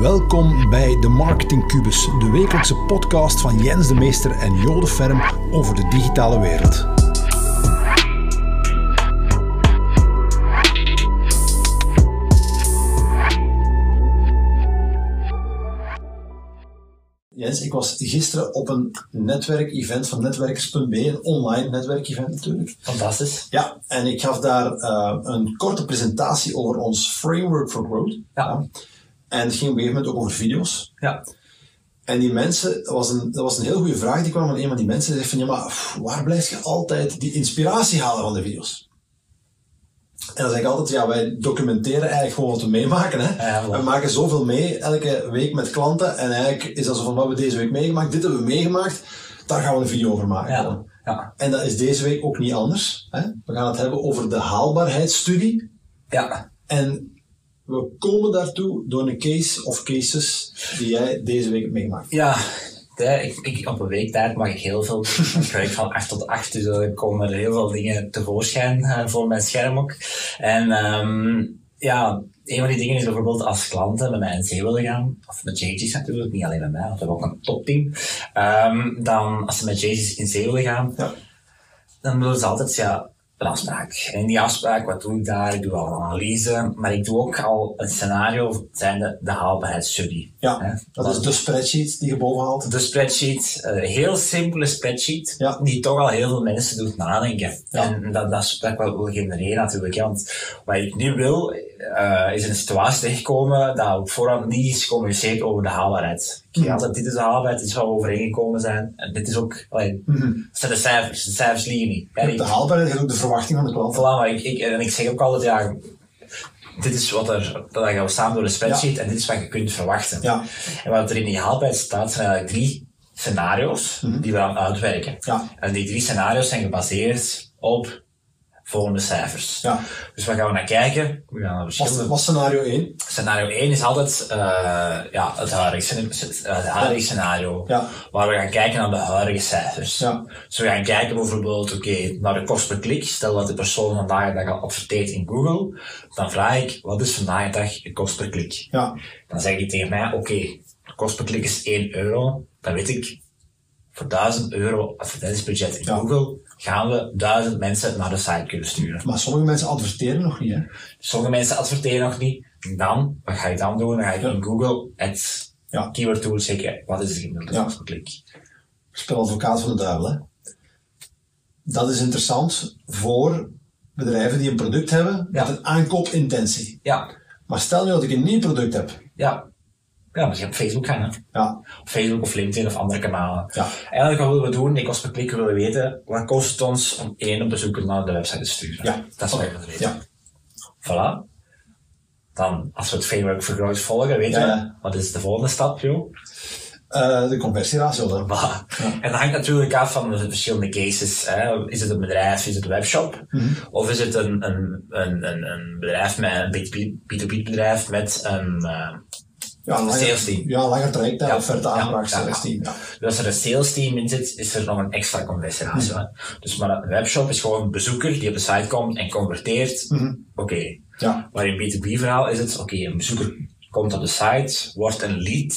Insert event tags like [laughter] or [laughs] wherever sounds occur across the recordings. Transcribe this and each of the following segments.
Welkom bij de Marketing Cubus, de wekelijkse podcast van Jens de Meester en Jode Ferm over de digitale wereld. Jens, ik was gisteren op een netwerkevent van netwerkers.be, een online netwerkevent natuurlijk. Fantastisch. Ja, en ik gaf daar uh, een korte presentatie over ons Framework for Growth. Ja. En het ging op een gegeven moment ook over video's. Ja. En die mensen, dat was, een, dat was een heel goede vraag, die kwam van een van die mensen die zei van, ja maar pff, waar blijf je altijd die inspiratie halen van de video's? En dan zeg ik altijd, ja, wij documenteren eigenlijk gewoon wat we meemaken. Hè? Ja, we maken zoveel mee, elke week met klanten. En eigenlijk is dat zo van, wat hebben we deze week meegemaakt? Dit hebben we meegemaakt, daar gaan we een video over maken. Ja. Ja. En dat is deze week ook niet anders. Hè? We gaan het hebben over de haalbaarheidsstudie. Ja. En we komen daartoe door een case of cases die jij deze week hebt meegemaakt. Ja. Ik, ik, op een week tijd mag ik heel veel. Ik werk van 8 tot 8, dus er komen er heel veel dingen tevoorschijn uh, voor mijn scherm ook. En um, ja, een van die dingen is bijvoorbeeld als klanten met mij in zee willen gaan, of met JG's natuurlijk, niet alleen met mij, want we hebben ook een topteam. Um, dan, als ze met JG's in zee willen gaan, Ja. dan willen ze altijd, ja, een afspraak. En in die afspraak, wat doe ik daar? Ik doe al een analyse, maar ik doe ook al een scenario, zijnde de haalbaarheidsstudie. Ja, dat is de spreadsheet die je boven haalt. De spreadsheet, een heel simpele spreadsheet, Ja. die toch al heel veel mensen doet nadenken. Ja. En dat, dat is wel wil genereren natuurlijk. hè. Want wat ik nu wil, uh, is een situatie terechtkomen dat op voorhand niet is gecommuniceerd over de haalbaarheid. Zeg altijd, dit is de haalbaarheid, dit is waar we overeengekomen zijn. En dit is ook, Mhm. dat zijn de cijfers, de cijfers liegen niet. De haalbaarheid en ook de verwachting van de klant. Voilà, maar ik, ik, en ik zeg ook altijd, ja, dit is wat er, dat gaan we samen door de spreadsheet en dit is wat je kunt verwachten. Ja. En wat er in die haalbaarheid staat, zijn eigenlijk drie scenario's die we aan uitwerken. Mhm. Ja. En die drie scenario's zijn gebaseerd op volgende cijfers. Ja. Dus waar gaan we naar kijken? We gaan naar verschillende... was scenario 1? Scenario 1 is altijd uh, ja, het huidige, scena- het huidige scenario. Ja. Waar we gaan kijken naar de huidige cijfers. Ja. Dus we gaan kijken bijvoorbeeld oké, naar de kost per klik. Stel dat de persoon vandaag de dag al adverteert in Google. Dan vraag ik, wat is vandaag de dag de kost per klik? Ja. Dan zeg je tegen mij, oké, de kost per klik is 1 euro. Dan weet ik, voor 1000 euro advertentiebudget in Ja. Google gaan we 1000 mensen naar de site kunnen sturen. Maar sommige mensen adverteren nog niet, hè? Sommige mensen adverteren nog niet. Dan, wat ga je dan doen? Dan ga je Ja. in Google het Ja. keyword tool checken. Wat is de gemiddelde Ja. klik? Spel advocaat van de duivel, hè? Dat is interessant voor bedrijven die een product hebben met een aankoopintentie. Ja, Maar stel nu dat ik een nieuw product heb. ja. Ja, je op Facebook gaan, hè. Ja. Op Facebook of LinkedIn of andere kanalen. Ja. Eigenlijk wat willen we doen, kost per klik willen we weten, wat kost het ons om één bezoeker naar de website te sturen? Ja. Dat is wat Oké. we willen weten. Ja. Voilà. Dan, als we het framework voor growth volgen, weten Ja, we, ja. wat is de volgende stap, joh? Eh, de conversieratio? Voilà. En dat hangt natuurlijk af van de verschillende cases. Hè. Is het een bedrijf, is het een webshop? Mhm. Of is het een, een, een, een, een bedrijf met een B2B bedrijf met een uh, Ja, een langer, sales team? ja, een langer traject? Ja. Aanvraag, Ja, ja, sales team. Ja. Dus als er een sales team in zit, is er nog een extra conversieratio. hè. Dus maar een webshop is gewoon een bezoeker die op de site komt en converteert. Mhm. Oké. Ja. Maar in B2B verhaal is het, oké, een bezoeker komt op de site, wordt een lead.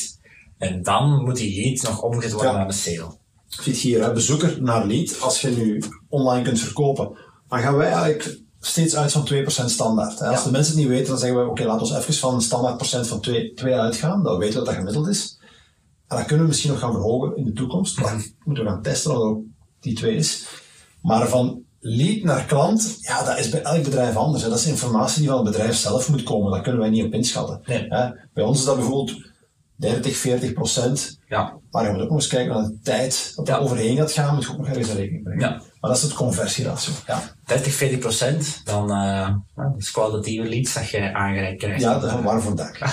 En dan moet die lead nog omgezet worden Ja. naar een sale. Ziet hier, hè, bezoeker naar lead. Als je nu online kunt verkopen, dan gaan wij eigenlijk steeds uit van 2% standaard. Hè. Als Ja. de mensen het niet weten, dan zeggen we, oké, laten we even van een standaard procent van 2, 2 uitgaan. Dan weten we dat dat gemiddeld is. En dan kunnen we misschien nog gaan verhogen in de toekomst. Maar dan moeten we gaan testen wat ook die 2 is. Maar van lead naar klant, ja, dat is bij elk bedrijf anders. Hè. Dat is informatie die van het bedrijf zelf moet komen. Daar kunnen wij niet op inschatten. Nee. Hè. Bij ons is dat bijvoorbeeld 30, 40 procent. Ja. Maar je moet ook nog eens kijken naar de tijd dat er Ja. overheen gaat gaan, moet je ook nog ergens in rekening brengen. Ja. Maar dat is het conversieratio. Ja, 30, 40 procent, dan uh, dat is kwalitatieve leads dat je aangereikt krijgt. ja dat waarvoor dank. [laughs]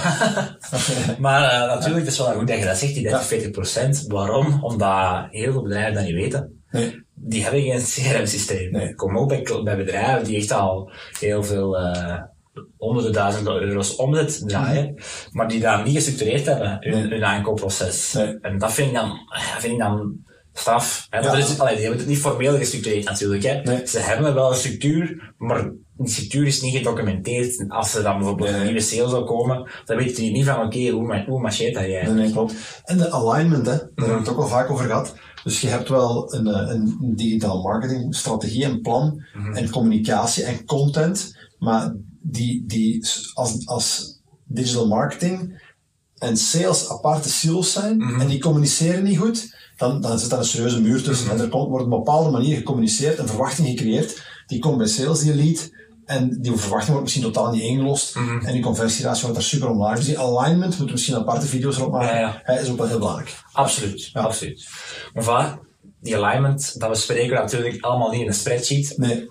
Maar uh, natuurlijk, het is wel goed dat je dat zegt, die 30, 40 procent. Waarom? Omdat heel veel bedrijven dat niet weten. Nee. Die hebben geen [laughs] CRM-systeem. Nee. Kom ook bij, bij bedrijven die echt al heel veel uh, honderden duizenden euro's omzet draaien, maar die daar niet gestructureerd hebben, hun, Nee. hun aankoopproces. Nee. En dat vind ik dan, vind ik dan straf. Hè? Ja. Dat is, allee, die hebben het niet formeel gestructureerd natuurlijk. Hè? Nee. Ze hebben wel een structuur, maar die structuur is niet gedocumenteerd. En Als er dan bijvoorbeeld een nieuwe sale zou komen, dan weet je niet van, oké, hoe, hoe marcheert dat jij? Nee, klopt. En de alignment, hè, daar hebben we het ook al vaak over gehad. Dus je hebt wel een, eh, een digital marketing strategie en plan en communicatie en content, maar die, die als, als digital marketing en sales aparte silos zijn en die communiceren niet goed, dan, dan zit daar een serieuze muur tussen. En er komt, wordt op een bepaalde manier gecommuniceerd, een verwachting gecreëerd, die komt bij sales, die lead, en die verwachting wordt misschien totaal niet ingelost. En die conversieratio wordt daar super omlaag. Dus die alignment, moeten we misschien aparte video's erop maken, Ja, ja. Hij is ook wel heel belangrijk. Absoluut, absoluut. Maar die alignment, dat bespreken we natuurlijk allemaal niet in een spreadsheet. Nee,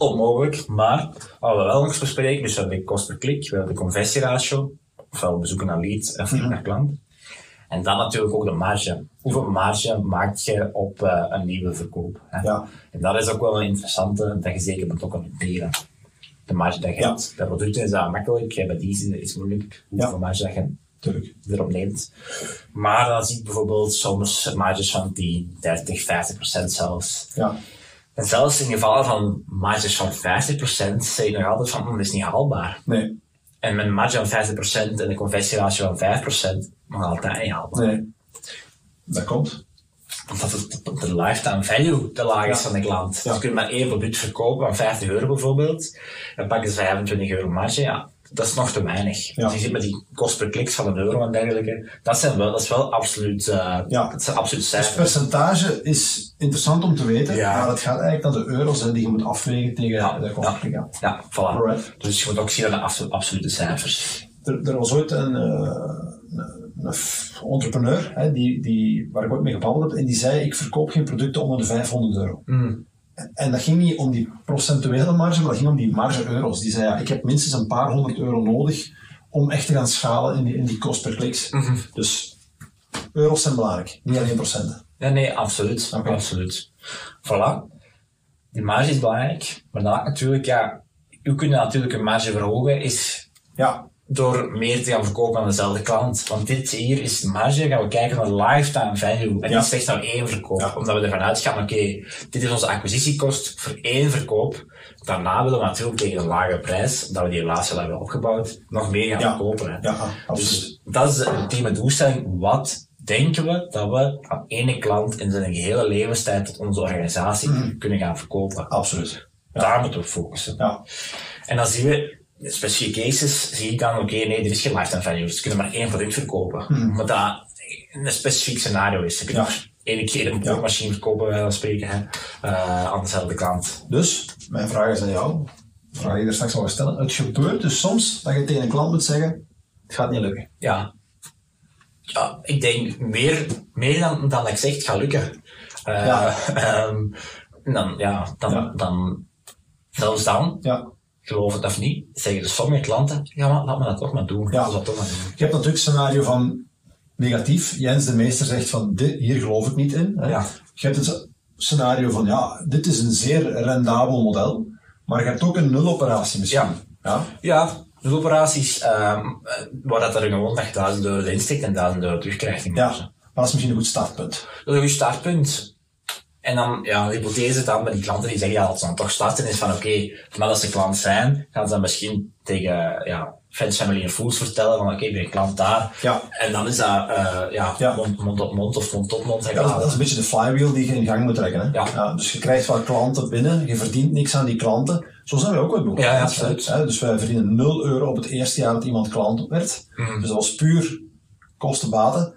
Onmogelijk, maar wat we wel nog bespreken, dus we hebben de kost per klik, we hebben de conversieratio, ofwel bezoeken naar lead en verdienen naar klant. En dan natuurlijk ook de marge. Hoeveel marge maak je op eh, een nieuwe verkoop? Hè? Ja. En dat is ook wel een interessante, dat je zeker moet documenteren. De marge dat je Ja. hebt. Bij producten is dat makkelijk, bij die is het moeilijk. Hoeveel Ja. marge dat je tuurlijk. erop neemt. Maar dan zie ik bijvoorbeeld soms marges van 10, 30, 50 procent zelfs. Ja. En zelfs in gevallen van marges van 50 procent, zeg je nog altijd van, hm, dat is niet haalbaar. Nee, En met een marge van 50 procent en een conversieratio van 5 procent, nog altijd niet haalbaar. nee. Dat komt. Omdat het, de lifetime value te laag is Ja. van de klant. Ja. Dus je kunt maar één product verkopen van 50 euro bijvoorbeeld, dan pakken ze 25 euro marge, ja. Dat is nog te weinig. Ja. Dus je zit met die kost per klik van een euro en dergelijke. Dat, zijn wel, dat is wel absoluut, eh Ja. dat zijn absoluut Dus cijfers. percentage is interessant om te weten, Ja. maar het gaat eigenlijk naar de euro's hè, die je moet afwegen tegen Ja, de kosten. Ja. Ja, voilà. Alright. Dus je moet ook zien naar de absolu- absolute cijfers. Er, er was ooit een, eh, een, entrepreneur hè, die, die, waar ik ooit mee gebabbeld heb en die zei ik verkoop geen producten onder de 500 euro. En dat ging niet om die procentuele marge, maar dat ging om die marge euro's. Die zei ja, ik heb minstens een paar honderd euro nodig om echt te gaan schalen in die, in die kost per kliks. Dus euro's zijn belangrijk, niet alleen procenten. Ja, nee, absoluut. Absoluut. Voilà. Die marge is belangrijk, maar dan natuurlijk, ja, u kunt natuurlijk een marge verhogen, is Ja, door meer te gaan verkopen aan dezelfde klant. Want dit hier is de marge, gaan we kijken naar lifetime value. En Ja. niet slechts naar één verkoop. Ja. Omdat we ervan uitgaan, oké, dit is onze acquisitiekost voor één verkoop. Daarna willen we natuurlijk tegen een lage prijs, dat we die relatie al hebben opgebouwd, nog meer gaan Ja. verkopen. Hè. ja, absoluut. Dus dat is de ultieme doelstelling. Wat denken we dat we aan ene klant in zijn gehele levenstijd tot onze organisatie kunnen gaan verkopen? absoluut. Daar moeten we focussen. Ja, En dan zien we, in specifieke cases, zie ik dan, oké, nee, er is geen lifetime value, dus ze kunnen maar één product verkopen. Maar dat een specifiek scenario is. Ze kunnen Ja. één keer een broodmachine verkopen, wijze van spreken, hè, eh, aan dezelfde klant. dus mijn vraag is aan jou. De vraag die ik er straks al stellen. Het gebeurt dus soms dat je tegen een klant moet zeggen: het gaat niet lukken. Ja. Ja, ik denk meer, meer dan, dan ik zeg, het gaat lukken. Eh, Ja. [laughs] ehm, dan, ja, dan, Ja. dan, zelfs dan, Ja. Geloof het of niet, zeggen de sommige klanten, ja, maar laat me dat toch maar doen. Ja. Dat toch maar doen. Je hebt natuurlijk het scenario van negatief. Jens de meester zegt van dit, hier geloof ik niet in. Hè. Ja. Je hebt het scenario van ja, dit is een zeer rendabel model. Maar je hebt ook een nuloperatie misschien. Ja. Ja. Ja, de operaties, ehm, eh, waar dat er gewoon je 1000 euro in steekt en 1000 euro terugkrijgt in Ja. Maar dat is misschien een goed startpunt. Dat is een goed startpunt. En dan, ja, de hypothese dan bij die klanten die zeggen, ja, dat ze dan toch starten, is van, oké, maar als ze klant zijn, gaan ze dan misschien tegen, ja, Friends, Family en Fools vertellen van, oké, ik ben klant daar. Ja. En dan is dat, eh, ja, Ja. Mond, mond op mond of mond tot mond. Ja, dat, is, dat is een beetje de flywheel die je in gang moet trekken. Hè? Ja. dus je krijgt wel klanten binnen, je verdient niks aan die klanten. Zo zijn we ook wel begonnen. Ja, ja, absoluut. Hè, Dus wij verdienen 0 euro op het eerste jaar dat iemand klant werd. Mhm. Dus dat was puur kosten-baten.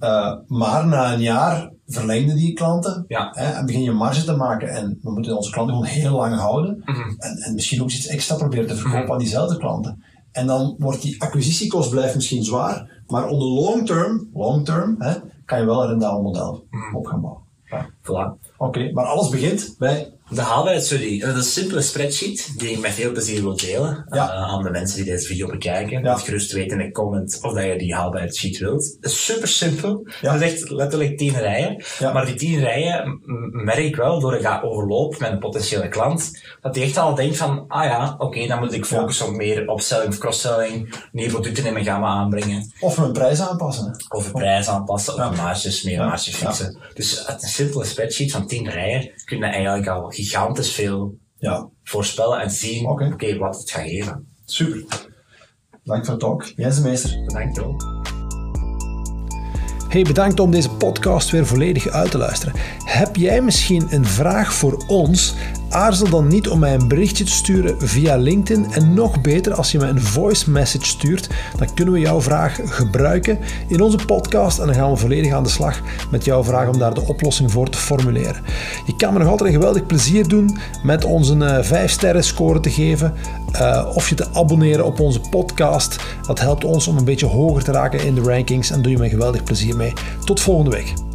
Eh, maar na een jaar verlengden die klanten Ja. hè, en begin je marge te maken. En we moeten onze klanten gewoon heel lang houden. Mhm. en, en misschien ook iets extra proberen te verkopen aan diezelfde klanten. En dan wordt die acquisitiekost blijft misschien zwaar, maar on the long term, long term hè, kan je wel een rendabel model Mhm. op gaan bouwen. Ja. Voilà. Oké, maar alles begint bij de haalbaarheidsstudie. Dat is een simpele spreadsheet die ik met veel plezier wil delen Ja. eh, aan de mensen die deze video bekijken. Ja. Laat gerust weten in de comment of dat je die haalbaarheidssheet wilt. Het is super simpel. Ja. Dat is echt letterlijk tien rijen. Maar die tien rijen merk ik wel, door ik ga overloop met een potentiële klant, dat die echt al denkt van, ah ja, oké, dan moet ik focussen op meer upselling of cross-selling, nieuwe producten in mijn gamma aanbrengen. of mijn prijs aanpassen. Of de prijs aanpassen, of marges, meer marges fixen. Dus uit een simpele spreadsheet van 10 rijen kun je eigenlijk al gigantisch veel Ja, voorspellen en zien Oké. oké, wat het gaat geven. super. Dank voor de talk. De Meester. Bedankt wel. Hey, bedankt om deze podcast weer volledig uit te luisteren. Heb jij misschien een vraag voor ons? Aarzel dan niet om mij een berichtje te sturen via LinkedIn. En nog beter, als je mij een voice message stuurt, dan kunnen we jouw vraag gebruiken in onze podcast. En dan gaan we volledig aan de slag met jouw vraag om daar de oplossing voor te formuleren. Je kan me nog altijd een geweldig plezier doen met ons een 5 sterren score te geven. eh, of je te abonneren op onze podcast. Dat helpt ons om een beetje hoger te raken in de rankings. En doe je me een geweldig plezier mee. Tot volgende week.